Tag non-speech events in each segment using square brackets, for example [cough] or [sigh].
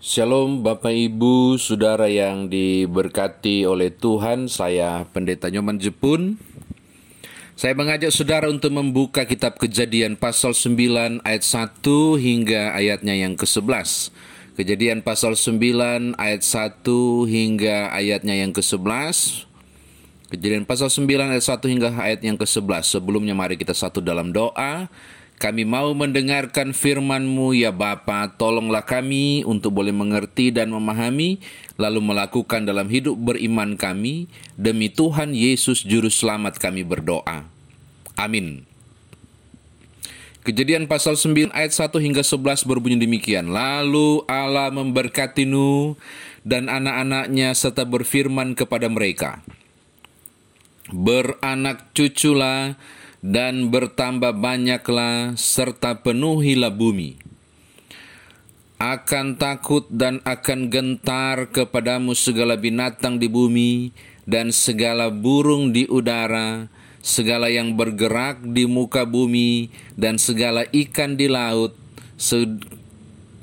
Shalom Bapak Ibu, Saudara yang diberkati oleh Tuhan, saya Pendeta Nyoman Jepun. Saya mengajak saudara untuk membuka kitab kejadian pasal 9 ayat 1 hingga ayatnya yang ke-11. Kejadian pasal 9 ayat 1 hingga ayatnya yang ke-11. Kejadian pasal 9 ayat 1 hingga ayat yang ke-11. Sebelumnya mari kita satu dalam doa. Kami mau mendengarkan firman-Mu ya Bapa, tolonglah kami untuk boleh mengerti dan memahami, lalu melakukan dalam hidup beriman kami, demi Tuhan Yesus Juru Selamat kami berdoa. Amin. Kejadian pasal 9 ayat 1 hingga 11 berbunyi demikian. Lalu Allah memberkati Nuh dan anak-anaknya serta berfirman kepada mereka. Beranak cuculah dan bertambah banyaklah serta penuhilah bumi. Akan takut dan akan gentar kepadamu segala binatang di bumi dan segala burung di udara, segala yang bergerak di muka bumi dan segala ikan di laut,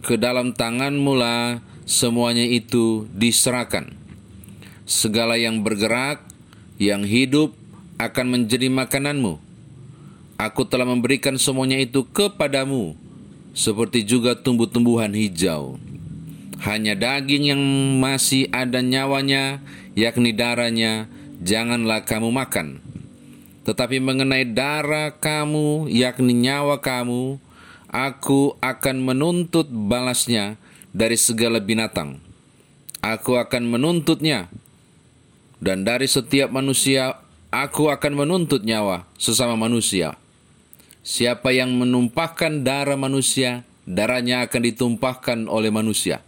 ke dalam tanganmu lah semuanya itu diserahkan. Segala yang bergerak, yang hidup akan menjadi makananmu Aku telah memberikan semuanya itu kepadamu, seperti juga tumbuh-tumbuhan hijau. Hanya daging yang masih ada nyawanya, yakni darahnya, janganlah kamu makan. Tetapi mengenai darah kamu, yakni nyawa kamu, aku akan menuntut balasnya dari segala binatang. Aku akan menuntutnya, dan dari setiap manusia aku akan menuntut nyawa sesama manusia. Siapa yang menumpahkan darah manusia, darahnya akan ditumpahkan oleh manusia.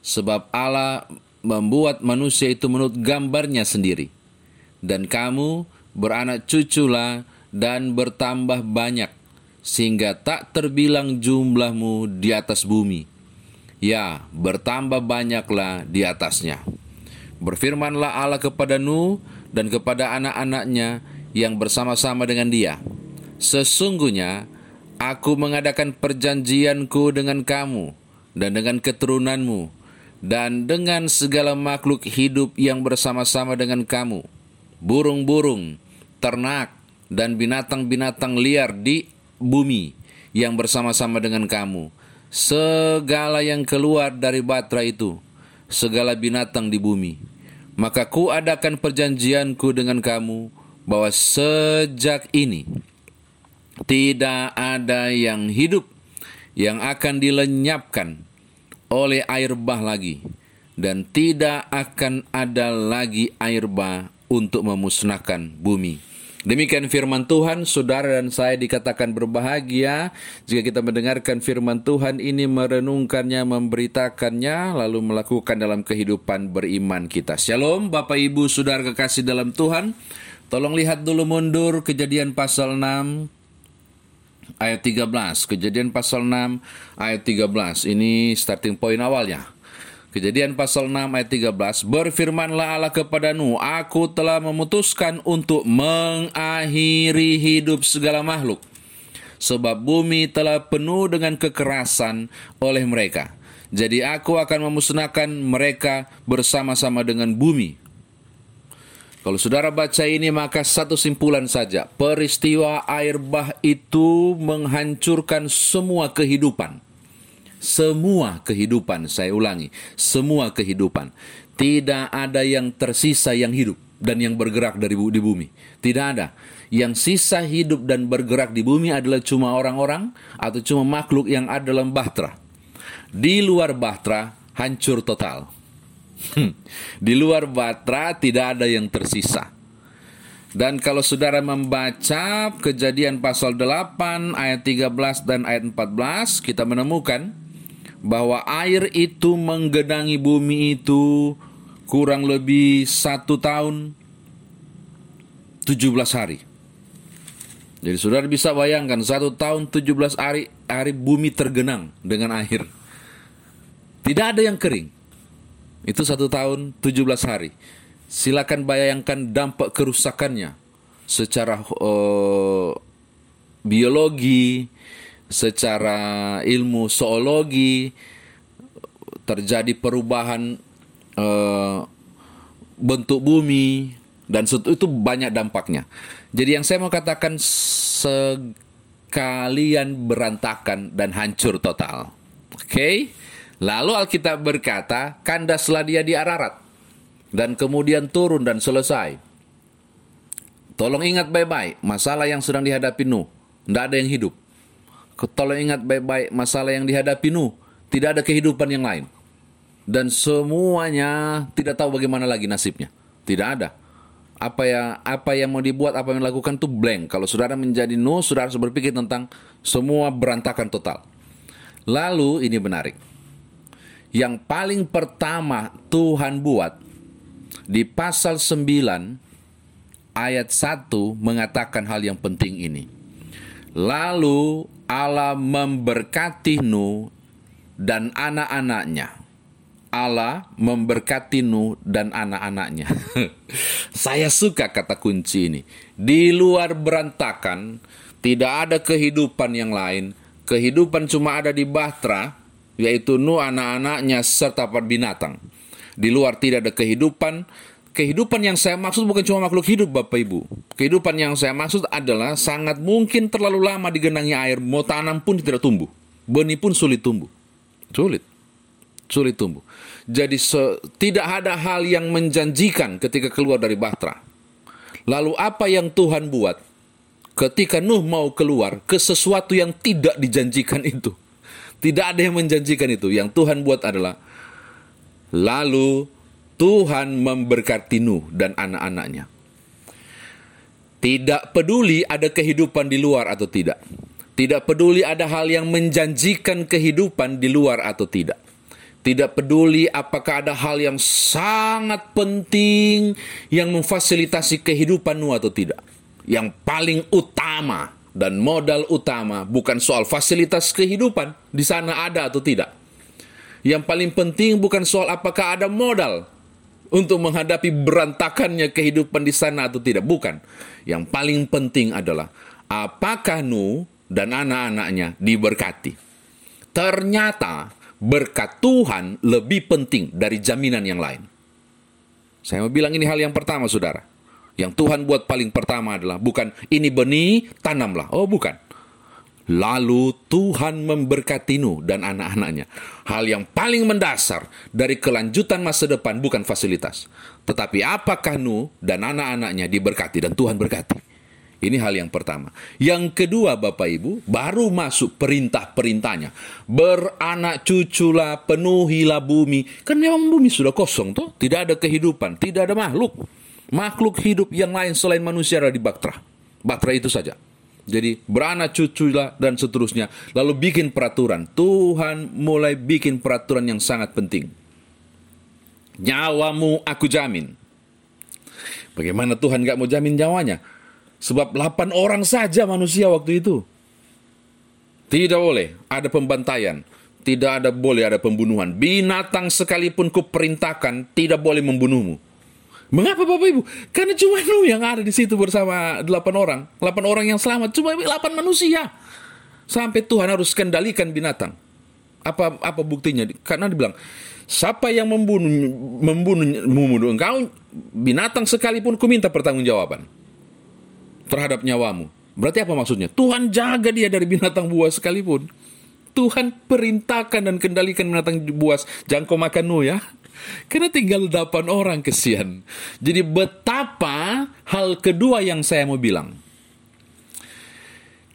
Sebab Allah membuat manusia itu menurut gambarnya sendiri. Dan kamu beranak cuculah dan bertambah banyak, sehingga tak terbilang jumlahmu di atas bumi. Ya, bertambah banyaklah di atasnya. Berfirmanlah Allah kepada Nuh dan kepada anak-anaknya yang bersama-sama dengan dia Sesungguhnya aku mengadakan perjanjianku dengan kamu dan dengan keturunanmu dan dengan segala makhluk hidup yang bersama-sama dengan kamu, burung-burung, ternak, dan binatang-binatang liar di bumi yang bersama-sama dengan kamu, segala yang keluar dari batra itu, segala binatang di bumi. Maka ku adakan perjanjianku dengan kamu bahwa sejak ini tidak ada yang hidup yang akan dilenyapkan oleh air bah lagi dan tidak akan ada lagi air bah untuk memusnahkan bumi. Demikian firman Tuhan, saudara dan saya dikatakan berbahagia jika kita mendengarkan firman Tuhan ini, merenungkannya, memberitakannya, lalu melakukan dalam kehidupan beriman kita. Shalom, Bapak Ibu, saudara kekasih dalam Tuhan. Tolong lihat dulu mundur kejadian pasal 6, ayat 13. Kejadian pasal 6 ayat 13. Ini starting point awalnya. Kejadian pasal 6 ayat 13 Berfirmanlah Allah kepada Nuh Aku telah memutuskan untuk mengakhiri hidup segala makhluk Sebab bumi telah penuh dengan kekerasan oleh mereka Jadi aku akan memusnahkan mereka bersama-sama dengan bumi kalau saudara baca ini maka satu simpulan saja. Peristiwa air bah itu menghancurkan semua kehidupan. Semua kehidupan, saya ulangi. Semua kehidupan. Tidak ada yang tersisa yang hidup dan yang bergerak dari di bumi. Tidak ada. Yang sisa hidup dan bergerak di bumi adalah cuma orang-orang atau cuma makhluk yang ada dalam bahtera. Di luar bahtera hancur total. Hmm. Di luar Batra tidak ada yang tersisa. Dan kalau saudara membaca kejadian pasal 8 ayat 13 dan ayat 14 kita menemukan bahwa air itu menggenangi bumi itu kurang lebih satu tahun 17 hari. Jadi saudara bisa bayangkan satu tahun 17 hari hari bumi tergenang dengan air. Tidak ada yang kering. Itu satu tahun 17 hari. Silakan bayangkan dampak kerusakannya secara uh, biologi, secara ilmu zoologi, terjadi perubahan uh, bentuk bumi dan itu banyak dampaknya. Jadi yang saya mau katakan sekalian berantakan dan hancur total. Oke. Okay? Lalu Alkitab berkata, kandaslah dia di Ararat dan kemudian turun dan selesai. Tolong ingat baik-baik masalah yang sedang dihadapi Nuh. Tidak ada yang hidup. Tolong ingat baik-baik masalah yang dihadapi Nuh. Tidak ada kehidupan yang lain. Dan semuanya tidak tahu bagaimana lagi nasibnya. Tidak ada. Apa ya apa yang mau dibuat, apa yang dilakukan itu blank. Kalau saudara menjadi Nuh, saudara harus berpikir tentang semua berantakan total. Lalu ini menarik. Yang paling pertama Tuhan buat di pasal 9 ayat 1 mengatakan hal yang penting ini. Lalu Allah memberkati Nuh dan anak-anaknya. Allah memberkati Nuh dan anak-anaknya. [laughs] Saya suka kata kunci ini. Di luar berantakan, tidak ada kehidupan yang lain. Kehidupan cuma ada di Bahtera, yaitu Nuh, anak-anaknya, serta binatang. Di luar tidak ada kehidupan, kehidupan yang saya maksud bukan cuma makhluk hidup Bapak Ibu. Kehidupan yang saya maksud adalah sangat mungkin terlalu lama digenangi air, mau tanam pun tidak tumbuh. Benih pun sulit tumbuh. Sulit. Sulit tumbuh. Jadi tidak ada hal yang menjanjikan ketika keluar dari Bahtera. Lalu apa yang Tuhan buat ketika Nuh mau keluar ke sesuatu yang tidak dijanjikan itu? Tidak ada yang menjanjikan itu. Yang Tuhan buat adalah lalu Tuhan memberkati Nuh dan anak-anaknya. Tidak peduli ada kehidupan di luar atau tidak. Tidak peduli ada hal yang menjanjikan kehidupan di luar atau tidak. Tidak peduli apakah ada hal yang sangat penting yang memfasilitasi kehidupan Nuh atau tidak. Yang paling utama dan modal utama bukan soal fasilitas kehidupan di sana ada atau tidak. Yang paling penting bukan soal apakah ada modal untuk menghadapi berantakannya kehidupan di sana atau tidak. Bukan. Yang paling penting adalah apakah Nuh dan anak-anaknya diberkati. Ternyata berkat Tuhan lebih penting dari jaminan yang lain. Saya mau bilang ini hal yang pertama, saudara. Yang Tuhan buat paling pertama adalah bukan ini benih, tanamlah. Oh, bukan. Lalu Tuhan memberkati Nuh dan anak-anaknya. Hal yang paling mendasar dari kelanjutan masa depan bukan fasilitas. Tetapi apakah Nuh dan anak-anaknya diberkati dan Tuhan berkati. Ini hal yang pertama. Yang kedua Bapak Ibu, baru masuk perintah-perintahnya. Beranak cuculah, penuhilah bumi. Kan memang bumi sudah kosong tuh. Tidak ada kehidupan, tidak ada makhluk. Makhluk hidup yang lain selain manusia ada di Baktra. Baktra itu saja. Jadi beranak cucu dan seterusnya. Lalu bikin peraturan. Tuhan mulai bikin peraturan yang sangat penting. Nyawamu aku jamin. Bagaimana Tuhan gak mau jamin nyawanya? Sebab 8 orang saja manusia waktu itu. Tidak boleh ada pembantaian. Tidak ada boleh ada pembunuhan. Binatang sekalipun kuperintahkan tidak boleh membunuhmu Mengapa Bapak Ibu? Karena cuma [laughs] Nuh yang ada di situ bersama delapan orang. Delapan orang yang selamat, cuma delapan manusia. Sampai Tuhan harus kendalikan binatang. Apa apa buktinya? Karena dibilang, siapa yang membunuh membunuh membunuh engkau binatang sekalipun ku minta pertanggungjawaban terhadap nyawamu. Berarti apa maksudnya? Tuhan jaga dia dari binatang buas sekalipun. Tuhan perintahkan dan kendalikan binatang buas. Jangan kau makan Nuh ya. Karena tinggal 8 orang kesian. Jadi betapa hal kedua yang saya mau bilang.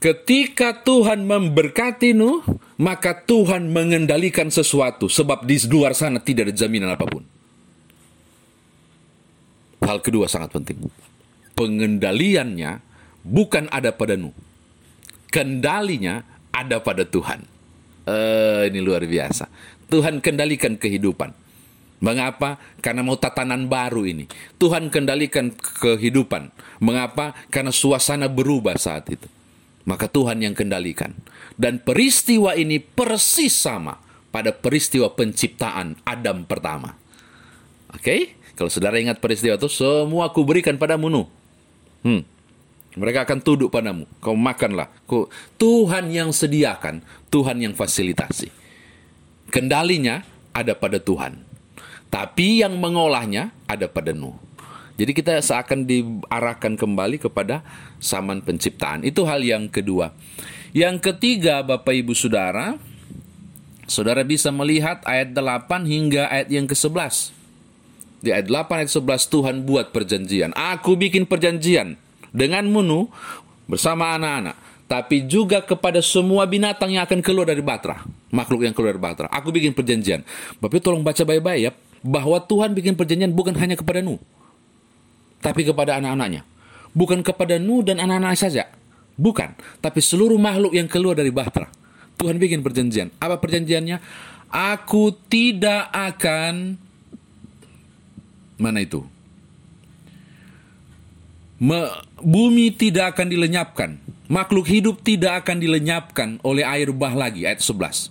Ketika Tuhan memberkati Nuh, maka Tuhan mengendalikan sesuatu. Sebab di luar sana tidak ada jaminan apa pun. Hal kedua sangat penting. Pengendaliannya bukan ada pada Nuh. Kendalinya ada pada Tuhan. Uh, ini luar biasa. Tuhan kendalikan kehidupan Mengapa? Karena mau tatanan baru ini. Tuhan kendalikan kehidupan. Mengapa? Karena suasana berubah saat itu. Maka Tuhan yang kendalikan. Dan peristiwa ini persis sama pada peristiwa penciptaan Adam pertama. Oke? Okay? Kalau saudara ingat peristiwa itu, semua aku berikan padamu Nuh. Hmm. Mereka akan tunduk padamu. Kau makanlah. Kau, Tuhan yang sediakan, Tuhan yang fasilitasi. Kendalinya ada pada Tuhan. Tapi yang mengolahnya ada pada Nuh. Jadi kita seakan diarahkan kembali kepada zaman penciptaan. Itu hal yang kedua. Yang ketiga, Bapak Ibu Saudara, Saudara bisa melihat ayat 8 hingga ayat yang ke-11. Di ayat 8 ayat 11 Tuhan buat perjanjian. Aku bikin perjanjian dengan Nuh bersama anak-anak tapi juga kepada semua binatang yang akan keluar dari Batra, makhluk yang keluar dari Batra. Aku bikin perjanjian. Bapak tolong baca baik-baik ya, bahwa Tuhan bikin perjanjian bukan hanya kepada Nuh, tapi kepada anak-anaknya. Bukan kepada Nuh dan anak-anak saja. Bukan, tapi seluruh makhluk yang keluar dari Batra. Tuhan bikin perjanjian. Apa perjanjiannya? Aku tidak akan mana itu? Me, bumi tidak akan dilenyapkan Makhluk hidup tidak akan dilenyapkan oleh air bah lagi, ayat 11.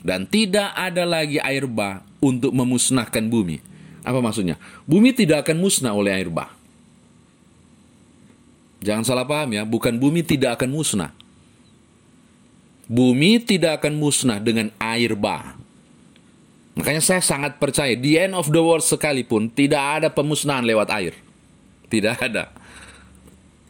Dan tidak ada lagi air bah untuk memusnahkan bumi. Apa maksudnya? Bumi tidak akan musnah oleh air bah. Jangan salah paham ya, bukan bumi tidak akan musnah. Bumi tidak akan musnah dengan air bah. Makanya saya sangat percaya, di end of the world sekalipun tidak ada pemusnahan lewat air. Tidak ada.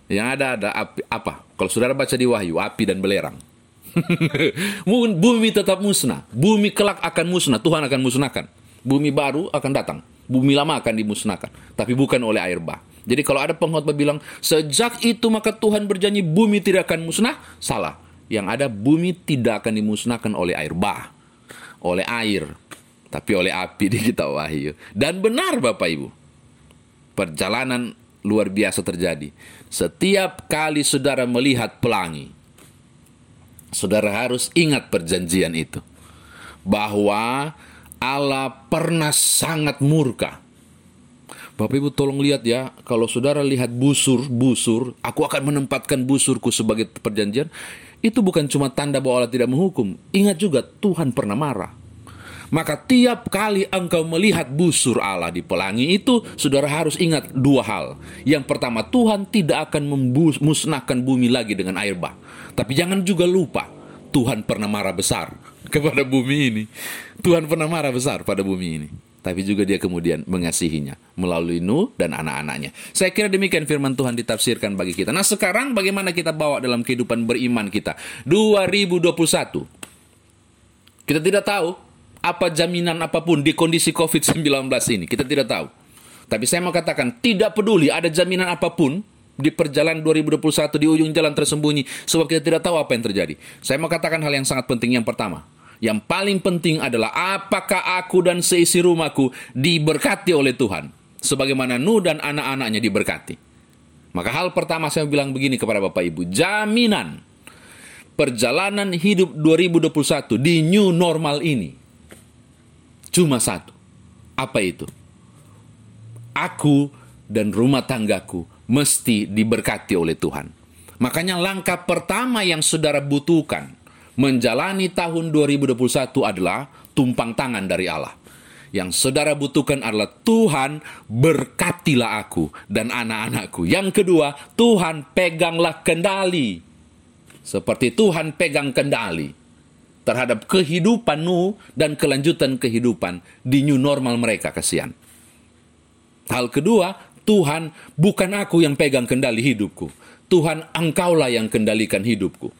Yang ada ada api, apa? Kalau saudara baca di Wahyu, api dan belerang. [laughs] bumi tetap musnah. Bumi kelak akan musnah. Tuhan akan musnahkan. Bumi baru akan datang. Bumi lama akan dimusnahkan. Tapi bukan oleh air bah. Jadi kalau ada pengkhotbah bilang, sejak itu maka Tuhan berjanji bumi tidak akan musnah, salah. Yang ada bumi tidak akan dimusnahkan oleh air bah. Oleh air. Tapi oleh api [laughs] di kitab Wahyu. Dan benar Bapak Ibu. Perjalanan luar biasa terjadi. Setiap kali saudara melihat pelangi, saudara harus ingat perjanjian itu. Bahwa Allah pernah sangat murka. Bapak Ibu tolong lihat ya, kalau saudara lihat busur, busur, aku akan menempatkan busurku sebagai perjanjian, itu bukan cuma tanda bahwa Allah tidak menghukum. Ingat juga Tuhan pernah marah. Maka tiap kali engkau melihat busur Allah di pelangi itu, saudara harus ingat dua hal. Yang pertama, Tuhan tidak akan memusnahkan bumi lagi dengan air bah. Tapi jangan juga lupa, Tuhan pernah marah besar kepada bumi ini. Tuhan pernah marah besar pada bumi ini. Tapi juga dia kemudian mengasihinya melalui Nuh dan anak-anaknya. Saya kira demikian firman Tuhan ditafsirkan bagi kita. Nah sekarang bagaimana kita bawa dalam kehidupan beriman kita? 2021. Kita tidak tahu apa jaminan apa pun di kondisi COVID-19 ini. Kita tidak tahu. Tapi saya mau katakan, tidak peduli ada jaminan apa pun di perjalanan 2021 di ujung jalan tersembunyi sebab kita tidak tahu apa yang terjadi. Saya mau katakan hal yang sangat penting yang pertama. Yang paling penting adalah apakah aku dan seisi rumahku diberkati oleh Tuhan sebagaimana Nuh dan anak-anaknya diberkati. Maka hal pertama saya bilang begini kepada Bapak Ibu, jaminan perjalanan hidup 2021 di new normal ini Cuma satu. Apa itu? Aku dan rumah tanggaku mesti diberkati oleh Tuhan. Makanya langkah pertama yang saudara butuhkan menjalani tahun 2021 adalah tumpang tangan dari Allah. Yang saudara butuhkan adalah Tuhan berkatilah aku dan anak-anakku. Yang kedua, Tuhan peganglah kendali. Seperti Tuhan pegang kendali terhadap kehidupan Nuh dan kelanjutan kehidupan di new normal mereka kasihan. Hal kedua, Tuhan bukan aku yang pegang kendali hidupku. Tuhan engkaulah yang kendalikan hidupku.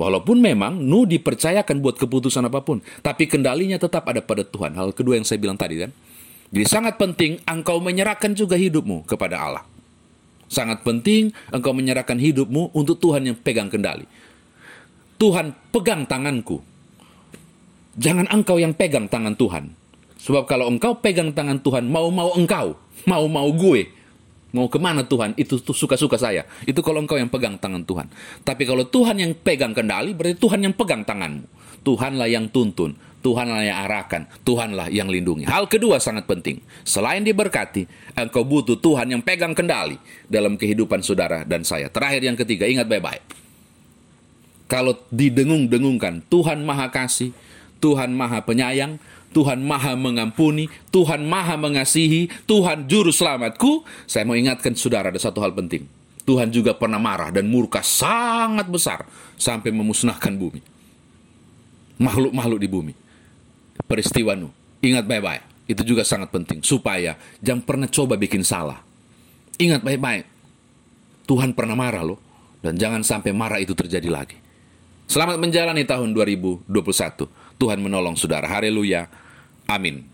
Walaupun memang Nuh dipercayakan buat keputusan apa pun, tapi kendalinya tetap ada pada Tuhan. Hal kedua yang saya bilang tadi kan. Jadi sangat penting engkau menyerahkan juga hidupmu kepada Allah. Sangat penting engkau menyerahkan hidupmu untuk Tuhan yang pegang kendali. Tuhan pegang tanganku. Jangan engkau yang pegang tangan Tuhan. Sebab kalau engkau pegang tangan Tuhan, mau-mau engkau, mau-mau gue, mau ke mana Tuhan, itu suka-suka saya. Itu kalau engkau yang pegang tangan Tuhan. Tapi kalau Tuhan yang pegang kendali, berarti Tuhan yang pegang tanganmu. Tuhanlah yang tuntun, Tuhanlah yang arahkan, Tuhanlah yang lindungi. Hal kedua sangat penting. Selain diberkati, engkau butuh Tuhan yang pegang kendali dalam kehidupan saudara dan saya. Terakhir yang ketiga, ingat baik-baik kalau didengung-dengungkan Tuhan Maha Kasih, Tuhan Maha Penyayang, Tuhan Maha Mengampuni, Tuhan Maha Mengasihi, Tuhan Juru Selamatku, saya mau ingatkan saudara ada satu hal penting. Tuhan juga pernah marah dan murka sangat besar sampai memusnahkan bumi. Makhluk-makhluk di bumi. Peristiwa Nuh. Ingat baik-baik. Itu juga sangat penting. Supaya jangan pernah coba bikin salah. Ingat baik-baik. Tuhan pernah marah loh. Dan jangan sampai marah itu terjadi lagi. Selamat menjalani tahun 2021. Tuhan menolong saudara. Haleluya. Amin.